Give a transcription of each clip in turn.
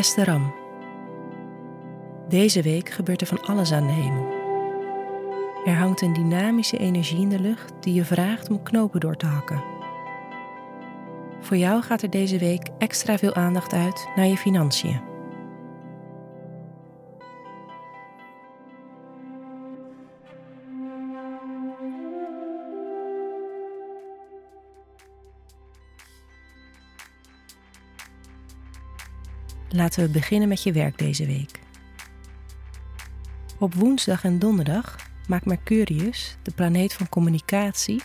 Beste Ram, deze week gebeurt er van alles aan de hemel. Er hangt een dynamische energie in de lucht die je vraagt om knopen door te hakken. Voor jou gaat er deze week extra veel aandacht uit naar je financiën. Laten we beginnen met je werk deze week. Op woensdag en donderdag maakt Mercurius, de planeet van communicatie,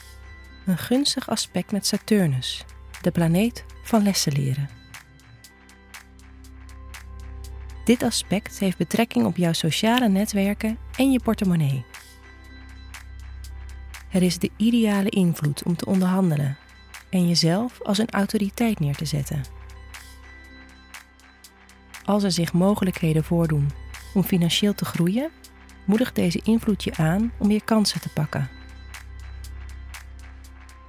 een gunstig aspect met Saturnus, de planeet van lessen leren. Dit aspect heeft betrekking op jouw sociale netwerken en je portemonnee. Er is de ideale invloed om te onderhandelen en jezelf als een autoriteit neer te zetten. Als er zich mogelijkheden voordoen om financieel te groeien, moedigt deze invloed je aan om je kansen te pakken.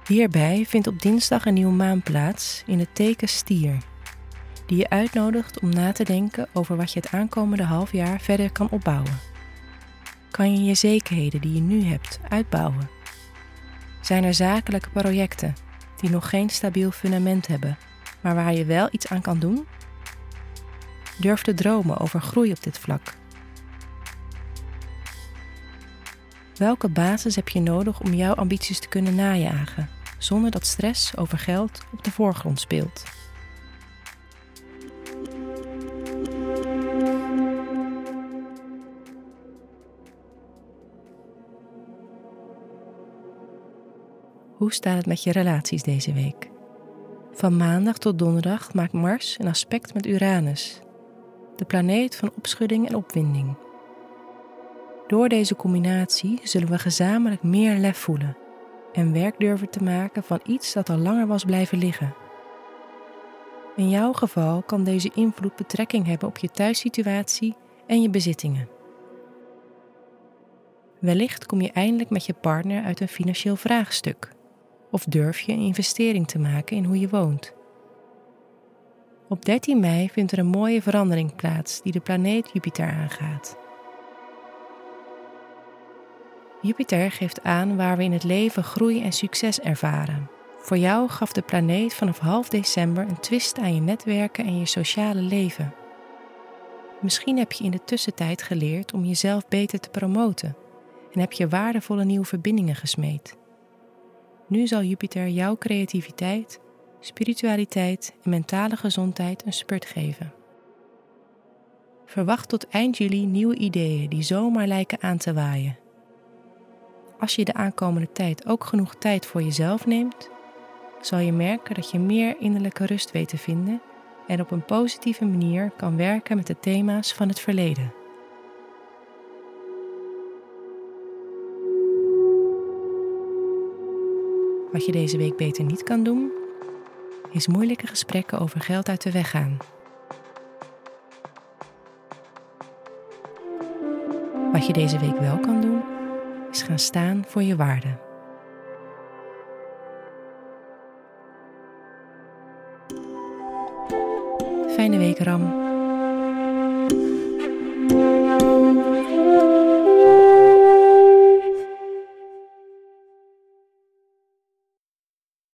Hierbij vindt op dinsdag een nieuwe maan plaats in het teken stier, die je uitnodigt om na te denken over wat je het aankomende half jaar verder kan opbouwen. Kan je je zekerheden die je nu hebt uitbouwen? Zijn er zakelijke projecten die nog geen stabiel fundament hebben, maar waar je wel iets aan kan doen? Durf te dromen over groei op dit vlak. Welke basis heb je nodig om jouw ambities te kunnen najagen, zonder dat stress over geld op de voorgrond speelt? Hoe staat het met je relaties deze week? Van maandag tot donderdag maakt Mars een aspect met Uranus, de planeet van opschudding en opwinding. Door deze combinatie zullen we gezamenlijk meer lef voelen en werk durven te maken van iets dat al langer was blijven liggen. In jouw geval kan deze invloed betrekking hebben op je thuissituatie en je bezittingen. Wellicht kom je eindelijk met je partner uit een financieel vraagstuk of durf je een investering te maken in hoe je woont. Op 13 mei vindt er een mooie verandering plaats die de planeet Jupiter aangaat. Jupiter geeft aan waar we in het leven groei en succes ervaren. Voor jou gaf de planeet vanaf half december een twist aan je netwerken en je sociale leven. Misschien heb je in de tussentijd geleerd om jezelf beter te promoten en heb je waardevolle nieuwe verbindingen gesmeed. Nu zal Jupiter jouw creativiteit, spiritualiteit en mentale gezondheid een spurt geven. Verwacht tot eind juli nieuwe ideeën die zomaar lijken aan te waaien als je de aankomende tijd ook genoeg tijd voor jezelf neemt, zal je merken dat je meer innerlijke rust weet te vinden en op een positieve manier kan werken met de thema's van het verleden. Wat je deze week beter niet kan doen, is moeilijke gesprekken over geld uit de weg gaan. Wat je deze week wel kan doen, is gaan staan voor je waarde. Fijne week, Ram.